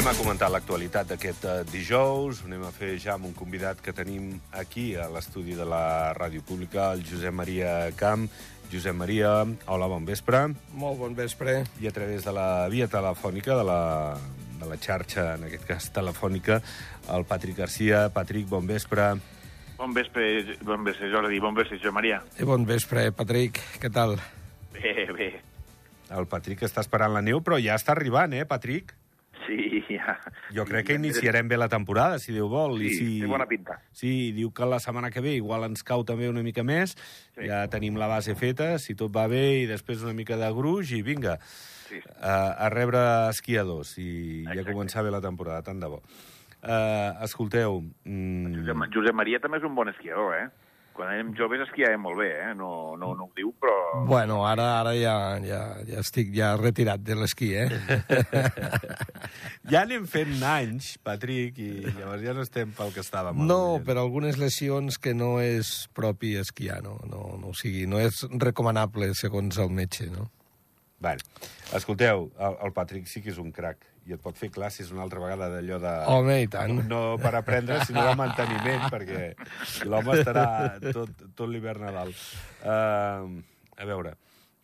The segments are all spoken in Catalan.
Anem a comentar l'actualitat d'aquest eh, dijous. Ho anem a fer ja amb un convidat que tenim aquí a l'estudi de la Ràdio Pública, el Josep Maria Camp. Josep Maria, hola, bon vespre. Molt bon vespre. I a través de la via telefònica, de la, de la xarxa, en aquest cas telefònica, el Patrick Garcia. Patrick, bon vespre. Bon vespre, bon vespre, Jordi. Bon vespre, Josep Maria. I bon vespre, Patrick. Què tal? Bé, bé. El Patrick està esperant la neu, però ja està arribant, eh, Patrick? Sí, ja. Jo crec que iniciarem bé la temporada, si Déu vol. Sí, I si... té bona pinta. Sí, diu que la setmana que ve igual ens cau també una mica més. Sí. Ja tenim la base feta, si tot va bé, i després una mica de gruix, i vinga, Sí. a, a rebre esquiadors, i ja Exacte. començar bé la temporada, tant de bo. Uh, escolteu, mm, Josep, Josep Maria també és un bon esquiador, eh? Quan érem joves esquiàvem molt bé, eh? No, no, no ho diu, però... Bueno, ara ara ja, ja, ja estic ja retirat de l'esquí, eh? ja anem fent anys, Patrick, i llavors ja no estem pel que estàvem. No, per algunes lesions que no és propi esquiar, no? no, no o sigui, no és recomanable segons el metge, no? Bueno, escolteu, el, el Patrick sí que és un crac, i et pot fer classes una altra vegada d'allò de... Home, i tant. No per aprendre, sinó de manteniment, perquè l'home estarà tot, tot l'hivern a dalt. Uh, a veure,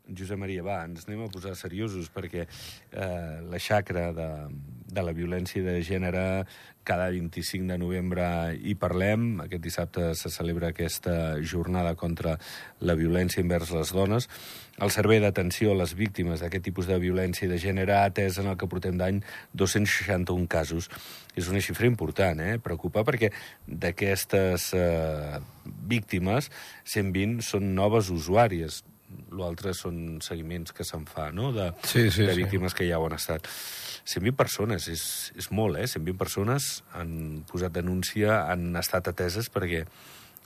Josep Maria, va, ens anem a posar seriosos, perquè uh, la xacra de, de la violència de gènere cada 25 de novembre hi parlem. Aquest dissabte se celebra aquesta jornada contra la violència envers les dones. El Servei d'Atenció a les Víctimes d'aquest tipus de violència de gènere ha atès en el que portem d'any 261 casos. És una xifra important, eh? Preocupa perquè d'aquestes eh, víctimes, 120 són noves usuàries. L'altre són seguiments que se'n fa, no?, de, Sí, sí, de sí. víctimes que ja ho han estat. 120 persones, és, és molt, eh? 120 persones han posat denúncia, han estat ateses perquè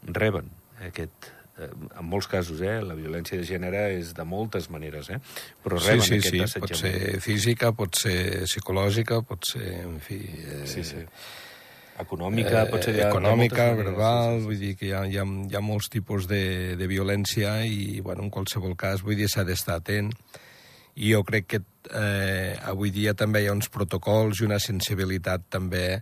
reben aquest eh, en molts casos, eh, la violència de gènere és de moltes maneres, eh, però Sí, reben sí, aquest sí, assetjament. pot ser física, pot ser psicològica, pot ser, en fi... Eh, Sí, sí. Econòmica, pot ser... econòmica, verbal, sí, sí, sí. vull dir que hi ha, hi ha, hi ha molts tipus de, de violència i, bueno, en qualsevol cas, vull dir, s'ha d'estar atent. I jo crec que eh, avui dia també hi ha uns protocols i una sensibilitat també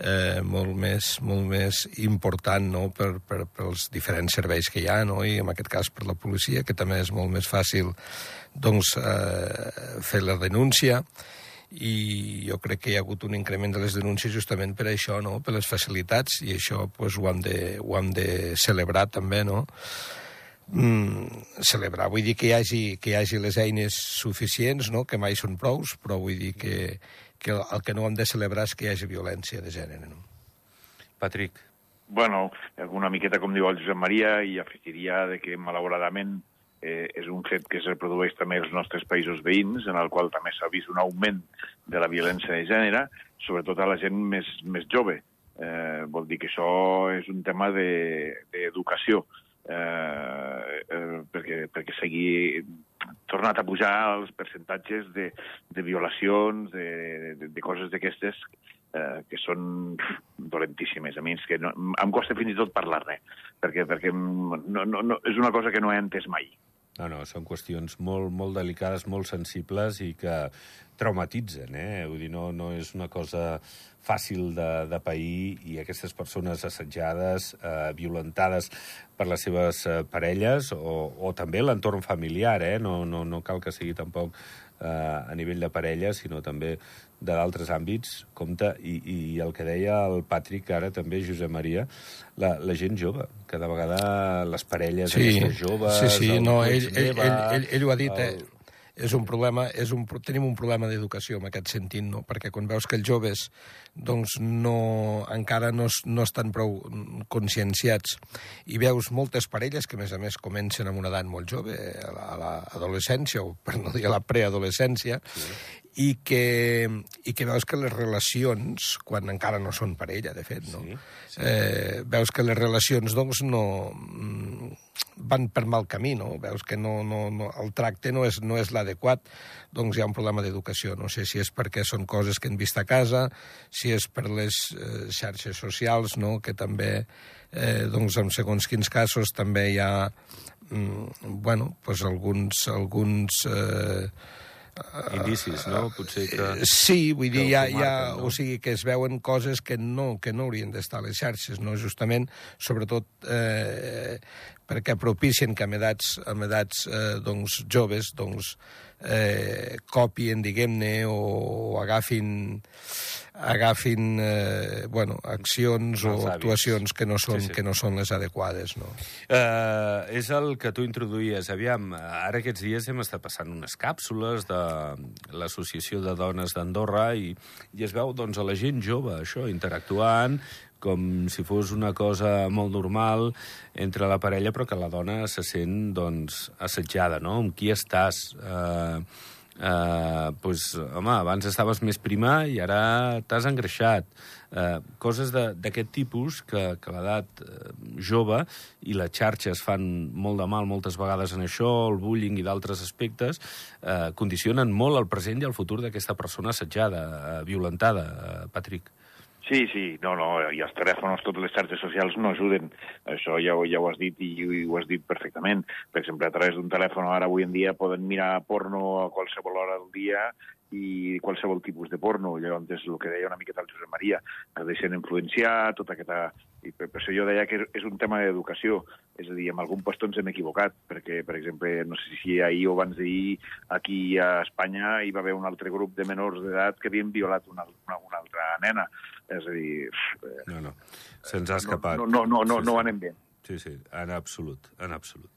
eh, molt, més, molt més important no? per, per, pels diferents serveis que hi ha, no? i en aquest cas per la policia, que també és molt més fàcil doncs, eh, fer la denúncia, i jo crec que hi ha hagut un increment de les denúncies justament per això, no? per les facilitats, i això pues, ho, hem de, ho hem de celebrar també, no? Mm, celebrar, vull dir que hi, hagi, que hi hagi les eines suficients, no? que mai són prous, però vull dir que, que el que no hem de celebrar és que hi hagi violència de gènere. No? Patrick, Bueno, una miqueta com diu el Josep Maria, i afegiria de que, malauradament, eh, és un fet que es reprodueix també als nostres països veïns, en el qual també s'ha vist un augment de la violència de gènere, sobretot a la gent més, més jove. Eh, vol dir que això és un tema de- d'educació, de, eh, eh, perquè, perquè sigui tornat a pujar els percentatges de, de violacions, de, de, de coses d'aquestes eh, que són dolentíssimes. A mi és que no, em costa fins i tot parlar-ne, perquè, perquè no, no, no, és una cosa que no he entès mai. No, no, són qüestions molt, molt delicades, molt sensibles i que traumatitzen, eh? Vull dir, no, no és una cosa fàcil de, de pair i aquestes persones assetjades, eh, violentades per les seves eh, parelles o, o també l'entorn familiar, eh? No, no, no cal que sigui tampoc eh, a nivell de parella, sinó també de d'altres àmbits, compte, i, i el que deia el Patrick ara també, Josep Maria, la, la gent jove, cada vegada les parelles Sí, aquestes joves... sí, sí, el no, ell, ell, ell, ell, ell ho ha dit, el- eh? És un problema, és un, tenim un problema d'educació en aquest sentit, no? perquè quan veus que els joves doncs, no, encara no, no estan prou conscienciats i veus moltes parelles que, a més a més, comencen amb una edat molt jove, a la- l'adolescència, o per no dir a la preadolescència, sí. i, que, i que veus que les relacions, quan encara no són parella, de fet, no? Sí, sí. Eh, veus que les relacions doncs, no, van per mal camí, no? Veus que no, no, no, el tracte no és, no és l'adequat, doncs hi ha un problema d'educació. No sé si és perquè són coses que hem vist a casa, si és per les eh, xarxes socials, no? que també, eh, doncs, en segons quins casos, també hi ha mm, bueno, pues alguns, alguns, eh, indicis, no? Potser que... Eh, Sí, vull dir, que ha, marquen, no? o sigui, que es veuen coses que no, que no haurien d'estar a les xarxes, no? Justament, sobretot, eh, perquè propicien que amb edats, amb edats eh, doncs, joves doncs, eh, copien, diguem-ne, o agafin agafin eh, bueno, accions o actuacions que no són, Sí, sí. que no són les adequades, no? Uh, és el que tu introduïes. Aviam, ara aquests dies hem estat passant unes càpsules de l'Associació de Dones d'Andorra i, i es veu doncs, a la gent jove, això, interactuant com si fos una cosa molt normal entre la parella, però que la dona se sent doncs, assetjada, no? Amb qui estàs? Uh, Uh, pues, home, abans estaves més prima i ara t'has engreixat. Uh, coses d'aquest tipus que, que l'edat uh, jove i les xarxes fan molt de mal moltes vegades en això, el bullying i d'altres aspectes, uh, condicionen molt el present i el futur d'aquesta persona assetjada, uh, violentada, uh, Patrick. Sí, sí, no, no, i els telèfons, totes les xarxes socials no ajuden. Això ja, ja ho has dit i, i ho has dit perfectament. Per exemple, a través d'un telèfon ara avui en dia poden mirar porno a qualsevol hora del dia i qualsevol tipus de porno. Llavors, el que deia una miqueta el Josep Maria, es deixen influenciar, tota aquesta... I per, per això jo deia que és un tema d'educació. És a dir, en algun lloc ens hem equivocat, perquè, per exemple, no sé si ahir o abans d'ahir, aquí a Espanya hi va haver un altre grup de menors d'edat que havien violat una, una, una altra nena. És a dir, No, no, se'ns ha escapat. no, no, no, no, Sí, no anem bé. Sí, sí, en absolut, en absolut.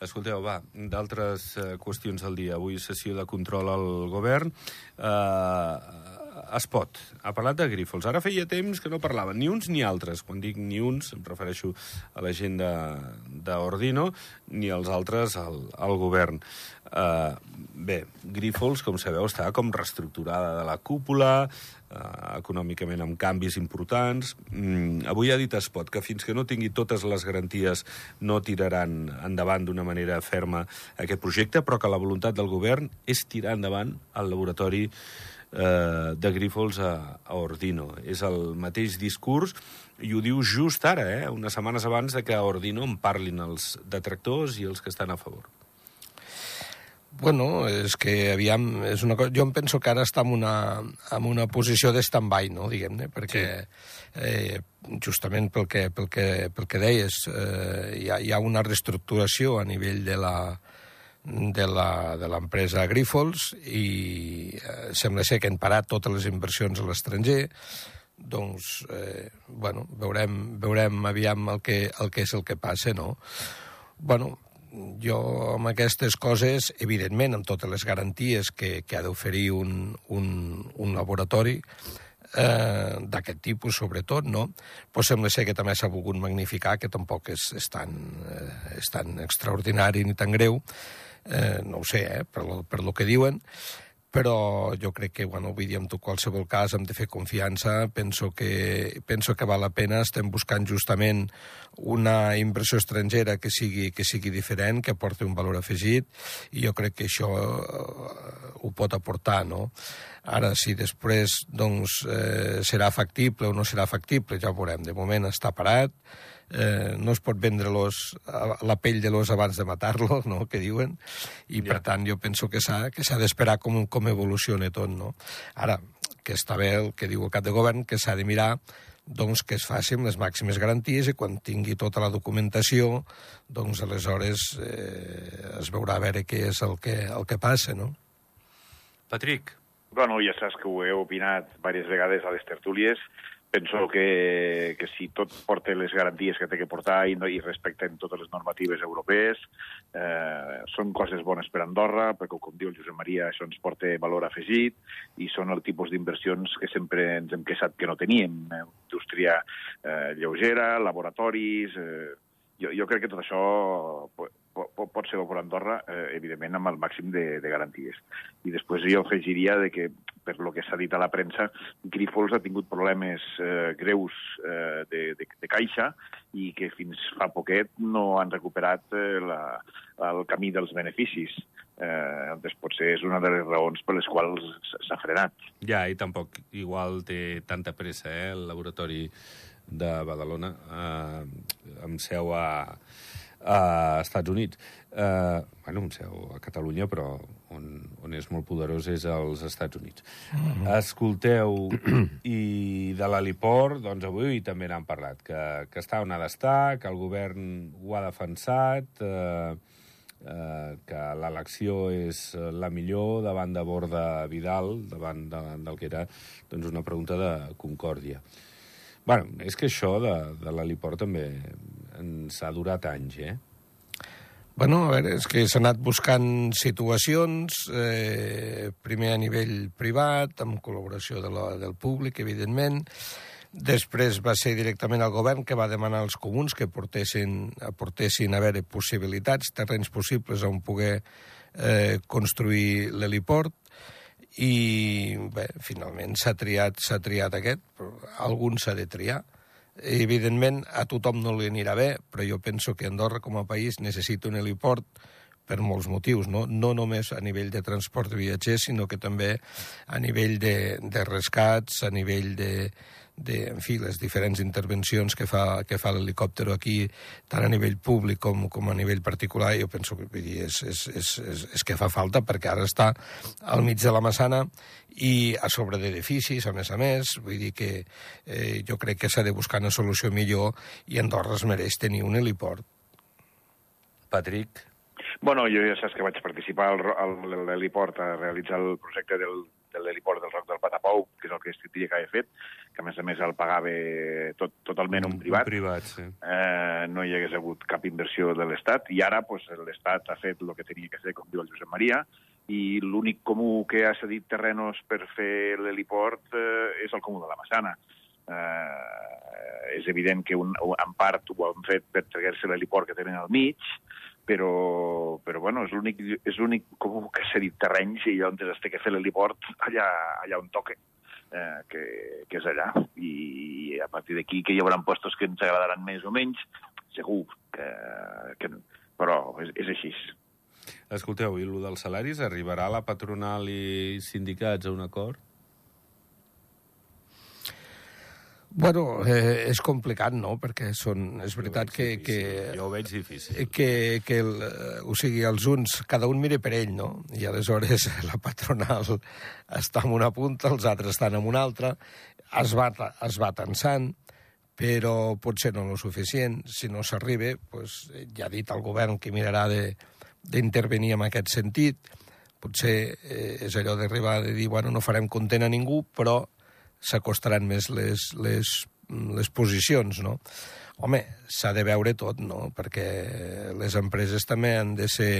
Escolteu, va, d'altres eh, qüestions del dia. Avui sessió de control al govern. Eh, es pot. Ha parlat de Grífols. Ara feia temps que no parlaven ni uns ni altres. Quan dic ni uns, em refereixo a la gent d'Ordino, ni els altres al, al govern. Eh, bé, Grífols, com sabeu, està com reestructurada de la cúpula, eh, econòmicament amb canvis importants. Mm, avui ha dit Espot que fins que no tingui totes les garanties no tiraran endavant d'una manera ferma aquest projecte, però que la voluntat del govern és tirar endavant el laboratori eh, de Grífols a, a Ordino. És el mateix discurs i ho diu just ara, eh, unes setmanes abans de que a Ordino en parlin els detractors i els que estan a favor. Bueno, és que, aviam, és una cosa... Jo em penso que ara està en una, en una posició de stand-by, no?, diguem-ne, perquè eh, justament pel que, pel que, pel que deies, eh, hi, ha, hi ha una reestructuració a nivell de la la- de l'empresa Grífols i eh, sembla ser que han parat totes les inversions a l'estranger doncs, eh, bueno, veurem, veurem aviam el que, el que és el que passa, no? Bueno, jo amb aquestes coses, evidentment, amb totes les garanties que, que ha d'oferir un, un, un laboratori, eh, d'aquest tipus, sobretot, no? Pues sembla ser que també s'ha volgut magnificar, que tampoc és, és, tan, eh, és tan extraordinari ni tan greu, eh, no ho sé, eh, per, lo, per lo que diuen, però jo crec que, bueno, vull dir, en qualsevol cas hem de fer confiança, penso que, penso que val la pena, estem buscant justament una inversió estrangera que sigui, que sigui diferent, que aporti un valor afegit, i jo crec que això eh, ho pot aportar, no? Ara, si després doncs, eh, serà factible o no serà factible, ja ho veurem. De moment està parat, eh, no es pot vendre los, la pell de l'os abans de matar-lo, no?, que diuen, i per Ja. tant jo penso que s'ha que s'ha d'esperar com, com evoluciona tot, no? Ara, que està bé el que diu el cap de govern, que s'ha de mirar doncs que es faci amb les màximes garanties i quan tingui tota la documentació, doncs aleshores eh, es veurà a veure què és el que, el que passa, no? Patrick, Bueno, ja saps que ho he opinat diverses vegades a les tertúlies. Penso que, que si tot porta les garanties que té que portar i, no, i respecten totes les normatives europees, eh, són coses bones per Andorra, perquè, com diu el Josep Maria, això ens porta valor afegit i són el tipus d'inversions que sempre ens hem queixat que no teníem. Indústria eh, lleugera, laboratoris... Eh, jo, jo crec que tot això po- po- po- pot ser bo per Andorra, eh, evidentment amb el màxim de, de garanties. I després jo afegiria de que, per lo que s'ha dit a la premsa, Grifols ha tingut problemes eh, greus eh, de, de, de caixa i que fins fa poquet no han recuperat eh, la, el camí dels beneficis. Eh, doncs potser és una de les raons per les quals s'ha frenat. Ja, i tampoc igual té tanta pressa, eh, el laboratori de Badalona, eh, amb seu a, a Estats Units. Eh, bueno, amb seu a Catalunya, però on, on és molt poderós és als Estats Units. Mm -hmm. Escolteu, i de l'heliport, doncs avui també n'han parlat, que, que està on ha d'estar, que el govern ho ha defensat, eh, eh, que l'elecció és la millor davant de Borda Vidal, davant de, del que era doncs, una pregunta de concòrdia. bueno, és que això de, de l'heliport també ens ha durat anys, eh? Bueno, a veure, és que s'ha anat buscant situacions, eh, primer a nivell privat, amb col·laboració de la, del públic, evidentment, Després va ser directament el govern que va demanar als comuns que portessin, aportessin a veure possibilitats, terrenys possibles on poder eh, construir l'heliport i bé, finalment s'ha triat, s'ha triat aquest, però algun s'ha de triar. Evidentment, a tothom no li anirà bé, però jo penso que Andorra com a país necessita un heliport per molts motius, no, no només a nivell de transport de viatgers, sinó que també a nivell de, de rescats, a nivell de, de, en fi, les diferents intervencions que fa, que fa l'helicòpter aquí, tant a nivell públic com, com a nivell particular, jo penso que vull dir, és, és, és, és, és que fa falta, perquè ara està al mig de la Massana i a sobre d'edificis, a més a més, vull dir que eh, jo crec que s'ha de buscar una solució millor i Andorra es mereix tenir un heliport. Patrick? Bueno, jo ja saps que vaig participar al l'heliport a realitzar el projecte del, de l'heliport del Roc del Patapou, que és el que diria que he fet, que a més a més el pagava tot, totalment un privat. Un privat, sí. Eh, no hi hagués hagut cap inversió de l'Estat, i ara pues, l'Estat ha fet el que tenia que fer, com diu el Josep Maria, i l'únic comú que ha cedit terrenos per fer l'heliport eh, és el comú de la Massana. Eh, és evident que un, en part ho han fet per treure-se l'heliport que tenen al mig, però, però bueno, és l'únic és l'únic com que s'ha dit terrenys i on es té que fer l'heliport allà, allà on toque, eh, que, que és allà. I a partir d'aquí que hi haurà postos que ens agradaran més o menys, segur que, que però és, és així. Escolteu, i el dels salaris, arribarà la patronal i sindicats a un acord? Bueno, eh, és complicat, no?, perquè són, és veritat que, que... Jo ho veig difícil. Que, que el, o sigui, els uns, cada un mira per ell, no? I aleshores la patronal està en una punta, els altres estan en una altra, es va, es va tensant, però potser no lo suficient. Si no s'arriba, pues, ja ha dit el govern que mirarà d'intervenir en aquest sentit. Potser eh, és allò d'arribar a dir, bueno, no farem content a ningú, però s'acostaran més les, les, les posicions, no? Home, s'ha de veure tot, no? Perquè les empreses també han de ser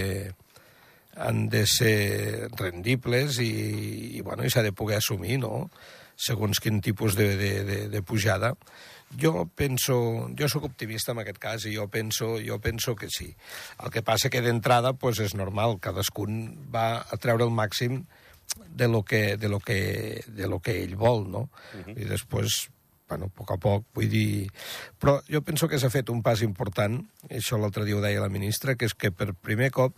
han de ser rendibles i, i, bueno, i s'ha de poder assumir, no?, segons quin tipus de, de, de, de pujada. Jo penso, jo sóc optimista en aquest cas i jo penso, jo penso que sí. El que passa que d'entrada pues, és normal, cadascun va a treure el màxim de lo que, de lo que, de lo que ell vol, no? Uh -huh. I després, bueno, a poc a poc, vull dir... Però jo penso que s'ha fet un pas important, això l'altre dia ho deia la ministra, que és que per primer cop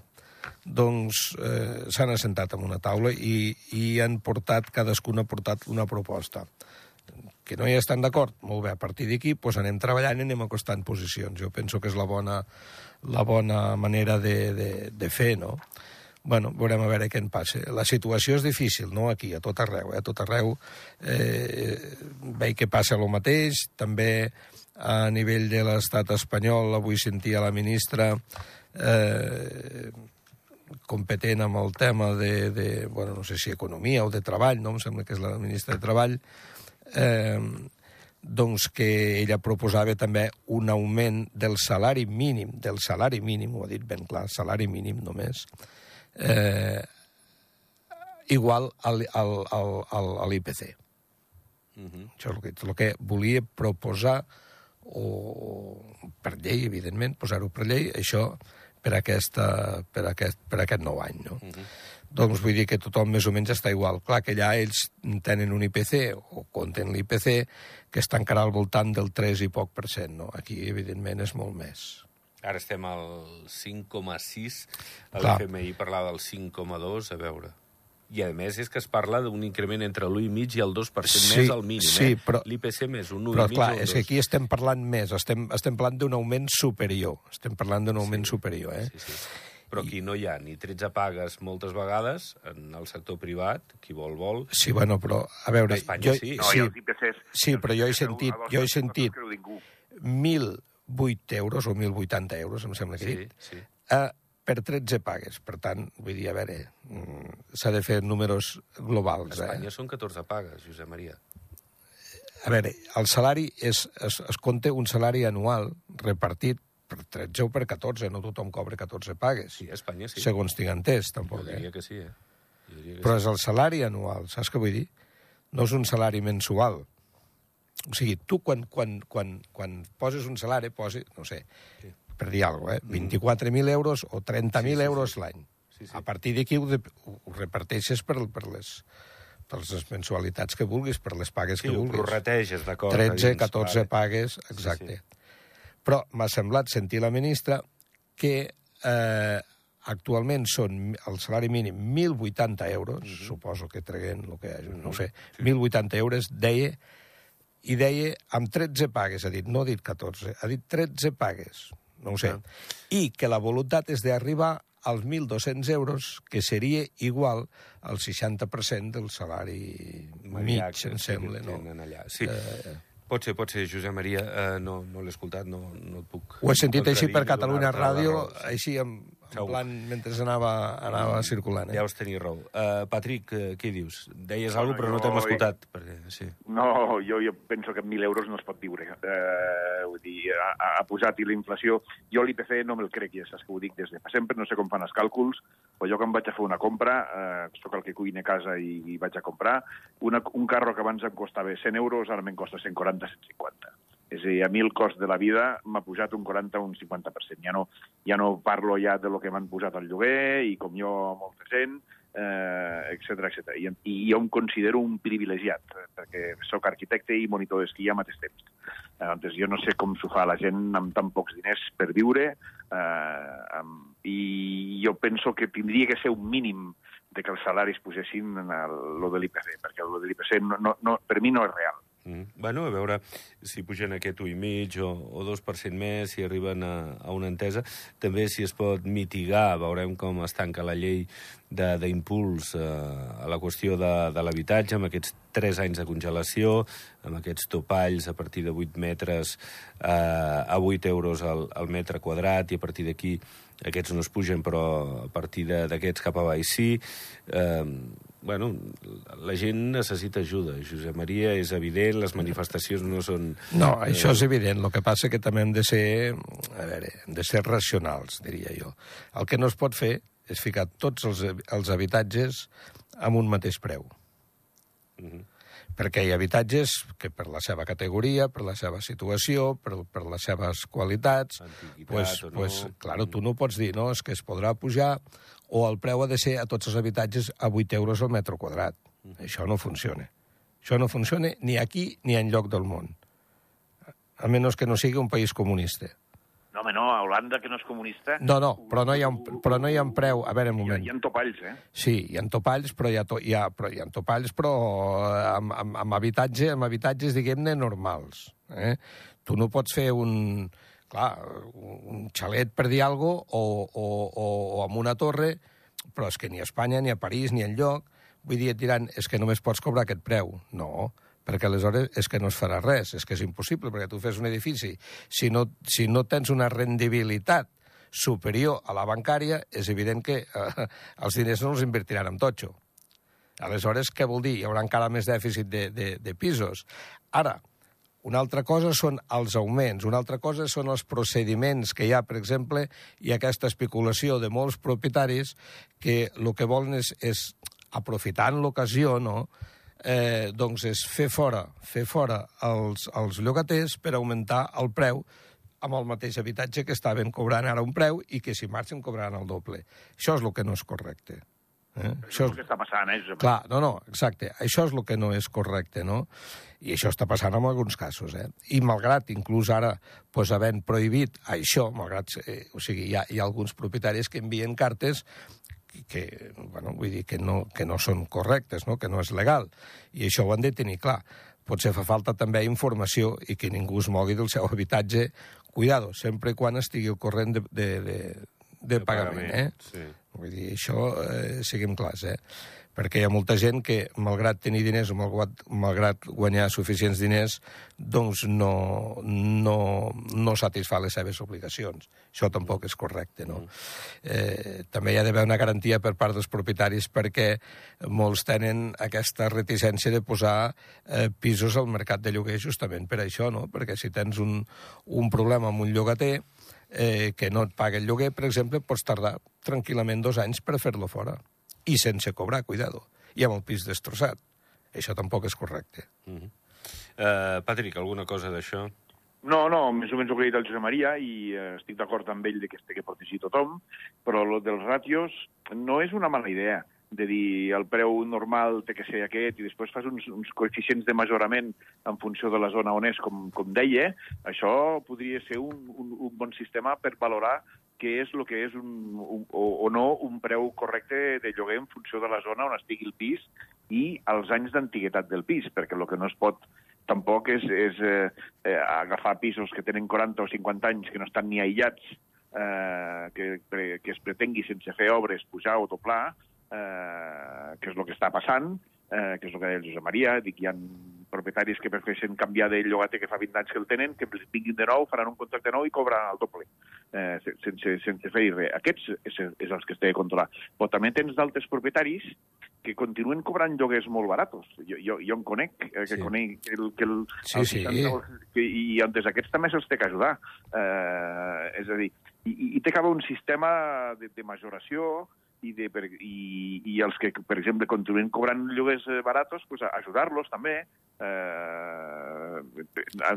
doncs eh, s'han assentat en una taula i, i han portat, cadascun ha portat una proposta. Que no hi estan d'acord? Molt bé, a partir d'aquí doncs anem treballant i anem acostant posicions. Jo penso que és la bona, la bona manera de, de, de fer, no? Bueno, veurem a veure què en passa. La situació és difícil, no?, aquí, a tot arreu, eh? a tot arreu eh, veig que passa el mateix, també a nivell de l'estat espanyol, avui sentia la ministra eh, competent amb el tema de, de, bueno, no sé si economia o de treball, no? em sembla que és la ministra de Treball, eh, doncs que ella proposava també un augment del salari mínim, del salari mínim, ho ha dit ben clar, salari mínim només, eh, igual al, al, al, al, a l'IPC. Uh -huh. Això és el que, el que volia proposar, o per llei, evidentment, posar-ho per llei, això per, aquesta, per, aquest, per aquest nou any. No? Uh -huh. Doncs vull dir que tothom més o menys està igual. Clar que allà ells tenen un IPC, o compten l'IPC, que està encara al voltant del 3 i poc per cent. No? Aquí, evidentment, és molt més. Ara estem al 5,6, l'FMI parlava del 5,2, a veure. I, a més, és que es parla d'un increment entre l'1,5 i el 2% sí, més al mínim. Sí, eh? L'IPC més, un 1,5 Però, clar, és que aquí estem parlant més, estem, estem parlant d'un augment superior. Estem parlant d'un augment sí, superior, eh? Sí, sí. Però aquí no hi ha ni 13 pagues moltes vegades en el sector privat, qui vol, vol. Sí, bueno, però, a veure... A Espanya jo, sí. No, sí, IPCs, sí, però jo he sentit... Jo he sentit mil 8 euros o 1.080 euros, em sembla que sí, he dit, sí. eh, per 13 pagues. Per tant, vull dir, a veure, mm, s'ha de fer números globals. A Espanya eh? són 14 pagues, Josep Maria. A veure, el salari és, es, es compta un salari anual repartit per 13 o per 14, no tothom cobra 14 pagues. Sí, a Espanya sí. Segons tinc entès, tampoc. Jo diria eh? que sí, eh? Jo diria que Però sí. és el salari anual, saps què vull dir? No és un salari mensual. O sigui, tu quan, quan, quan, quan poses un salari, posi, no sé, per dir alguna cosa, eh? 24.000 euros o 30.000 Sí, sí, euros sí. l'any. Sí, sí. A partir d'aquí ho, de- ho ho reparteixes per, per, les, per les mensualitats que vulguis, per les pagues Sí, que ho vulguis. prorrateges, d'acord. 13, a dins, 14 vale. pagues, exacte. Però m'ha semblat sentir la ministra que eh, actualment són el salari mínim 1.080 euros, Mhm. suposo que treguen el que hi hagi, no ho sé, 1.080 euros, deia, i deia amb 13 pagues, ha dit, no ha dit 14, ha dit 13 pagues, no ho sé, Ah. i que la voluntat és d'arribar als 1.200 euros, que seria igual al 60% del salari mig, Maniac, em sembla, no? Allà. Sí. Eh, Pot ser, pot ser, Josep Maria. Uh, no no l'he escoltat, no, no et puc... Ho he sentit així per Catalunya Ràdio, així en, en Segur. plan, mentre anava, anava circulant. Eh? Ja us tenia raó. Uh, Patrick, uh, què dius? Deies alguna cosa, però no jo- t'hem escoltat. Perquè, sí. No, jo, jo penso que amb 1.000 euros no es pot viure. Eh, vull dir, ha, ha posat i la inflació... Jo l'IPC no me'l crec, ja saps que ho dic des de fa sempre, no sé com fan els càlculs, però jo quan vaig a fer una compra, eh, sóc el que cuina a casa i, i vaig a comprar, una, un carro que abans em costava 100 euros, ara me'n costa 140, 150. És a dir, a mi el cost de la vida m'ha pujat un 40 o un 50%. Ja no, ja no parlo ja de lo que m'han posat al lloguer i com jo molta gent, eh, etc etc. I, I jo em considero un privilegiat, eh, perquè sóc arquitecte i monitor d'esquí al mateix temps. Eh, doncs jo no sé com s'ho fa la gent amb tan pocs diners per viure, eh, amb, i jo penso que tindria que ser un mínim de que els salaris pugessin en el, lo de l'IPC, perquè lo de l'IPC no, no, no, per mi no és real. Mm. Bueno, a veure si pugen aquest 1,5 o, o 2% més, si arriben a, a una entesa. També si es pot mitigar, veurem com es tanca la llei d'impuls eh, a la qüestió de, de l'habitatge, amb aquests 3 anys de congelació, amb aquests topalls a partir de 8 metres eh, a 8 euros al, al metre quadrat, i a partir d'aquí aquests no es pugen, però a partir d'aquests cap a baix sí. Eh, bueno, la gent necessita ajuda. Josep Maria, és evident, les manifestacions no són... No, això és evident. El que passa que també hem de ser, a veure, hem de ser racionals, diria jo. El que no es pot fer és ficar tots els, els habitatges amb un mateix preu. Mhm. Perquè hi ha habitatges que per la seva categoria, per la seva situació, per, per les seves qualitats... Antiguitat pues, o no. pues, claro, tu no pots dir, no, és que es podrà pujar o el preu ha de ser a tots els habitatges a 8 euros al metre quadrat. Això no funciona. Això no funciona ni aquí ni en lloc del món. A menys que no sigui un país comunista. No, home, no, a Holanda, que no és comunista... No, no, però no hi ha un, però no hi ha un preu... A veure, un Hi ha, moment. hi ha topalls, eh? Sí, hi ha topalls, però hi ha, to, hi ha, però hi ha topalls, però eh, amb, amb, amb, habitatge, amb habitatges, diguem-ne, normals. Eh? Tu no pots fer un, clar, un xalet, per dir alguna cosa, o, o, o, o amb una torre, però és que ni a Espanya, ni a París, ni enlloc, vull dir, et diran, és que només pots cobrar aquest preu. No, perquè aleshores és que no es farà res, és que és impossible, perquè tu fes un edifici, si no, si no tens una rendibilitat superior a la bancària, és evident que eh, els diners no els invertiran en totxo. Aleshores, què vol dir? Hi haurà encara més dèficit de, de, de pisos. Ara, una altra cosa són els augments, una altra cosa són els procediments que hi ha, per exemple, i aquesta especulació de molts propietaris que el que volen és, és aprofitant l'ocasió, no?, eh, doncs és fer fora, fer fora els, els llogaters per augmentar el preu amb el mateix habitatge que estaven cobrant ara un preu i que si marxen cobraran el doble. Això és el que no és correcte. Eh? Això és el que està passant, eh, Josep? Clar, no, no, exacte. Això és el que no és correcte, no? I això està passant en alguns casos, eh? I malgrat, inclús ara, pues, havent prohibit això, malgrat... Eh, o sigui, hi ha, hi ha alguns propietaris que envien cartes que, bueno, vull dir que no, que no són correctes, no? que no és legal. I això ho han de tenir clar. Potser fa falta també informació i que ningú es mogui del seu habitatge. Cuidado, sempre quan estigui al corrent de, de, de, de, de pagament, pagament, eh? sí. Vull dir, això, eh, siguem clars, eh? Perquè hi ha molta gent que, malgrat tenir diners o malgrat, malgrat guanyar suficients diners, doncs no, no, no satisfà les seves obligacions. Això tampoc és correcte, no? Eh, també hi ha d'haver una garantia per part dels propietaris perquè molts tenen aquesta reticència de posar eh, pisos al mercat de lloguer justament per això, no? Perquè si tens un, un problema amb un llogater, eh, que no et paga el lloguer, per exemple, pots tardar tranquil·lament dos anys per fer-lo fora. I sense cobrar, cuidado. I amb el pis destrossat. Això tampoc és correcte. Uh -huh. uh, Patrick, alguna cosa d'això? No, no, més o menys el que ha dit el Josep Maria i eh, estic d'acord amb ell de que es té que protegir tothom, però el dels ràtios no és una mala idea de dir el preu normal té que ser aquest i després fas uns, uns coeficients de majorament en funció de la zona on és, com, com deia, això podria ser un, un, un bon sistema per valorar què és el que és un, un, o, o no un preu correcte de lloguer en funció de la zona on estigui el pis i els anys d'antiguitat del pis, perquè el que no es pot tampoc és, és eh, eh, agafar pisos que tenen 40 o 50 anys que no estan ni aïllats, eh, que, que es pretengui sense fer obres pujar o doblar, eh, que és el que està passant, eh, que és el que deia el Josep Maria, dic, hi ha propietaris que prefereixen canviar de llogater que fa 20 anys que el tenen, que vinguin de nou, faran un contracte nou i cobran el doble, eh, sense, sense fer res. Aquests és, és els que es té de controlar. Però també tens d'altres propietaris que continuen cobrant lloguers molt baratos. Jo, jo, jo en conec, eh, que Sí. conec el, que el, Sí, el sí. 60, que, i antes aquests també se'ls té que ajudar. Eh, és a dir, i, i- i té que haver un sistema de, de majoració i, de, per, i, i els que, per exemple, continuen cobrant lloguers eh, baratos, pues, ajudar-los també, eh,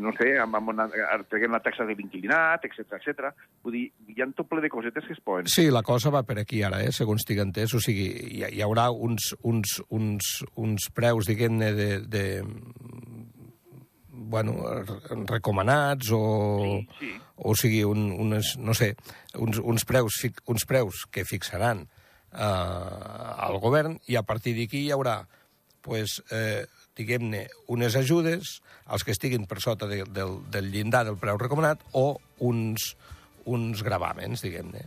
no sé, amb, amb una, traient la taxa de l'inquilinat, etc etc. Vull dir, hi ha tot ple de cosetes que es poden... Sí, la cosa va per aquí ara, eh, segons tinc entès. O sigui, hi, hi haurà uns, uns, uns, uns preus, diguem-ne, de, de, bueno, re- recomanats o, Sí, sí. o sigui, un, unes, no sé, uns, uns, preus, uns preus que fixaran eh, al govern i a partir d'aquí hi haurà pues, eh, diguem-ne, unes ajudes als que estiguin per sota de, del, del llindar del preu recomanat o uns, uns gravàmens, diguem-ne.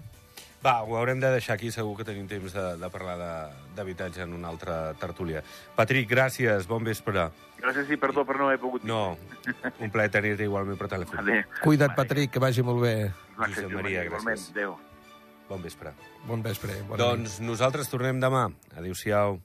Va, ho haurem de deixar aquí, segur que tenim temps de, de parlar de- d'habitatge en una altra tertúlia. Patrick, gràcies, bon vespre. Gràcies i perdó per no haver pogut... No, un plaer tenir-te igualment per telèfon. Vale. Cuida't, Patrick, que vagi molt bé. Gràcies, Josep Maria, igualment. gràcies. Adéu. Bon vespre. Bon vespre. Bona nit. Doncs nosaltres tornem demà. Adéu-siau.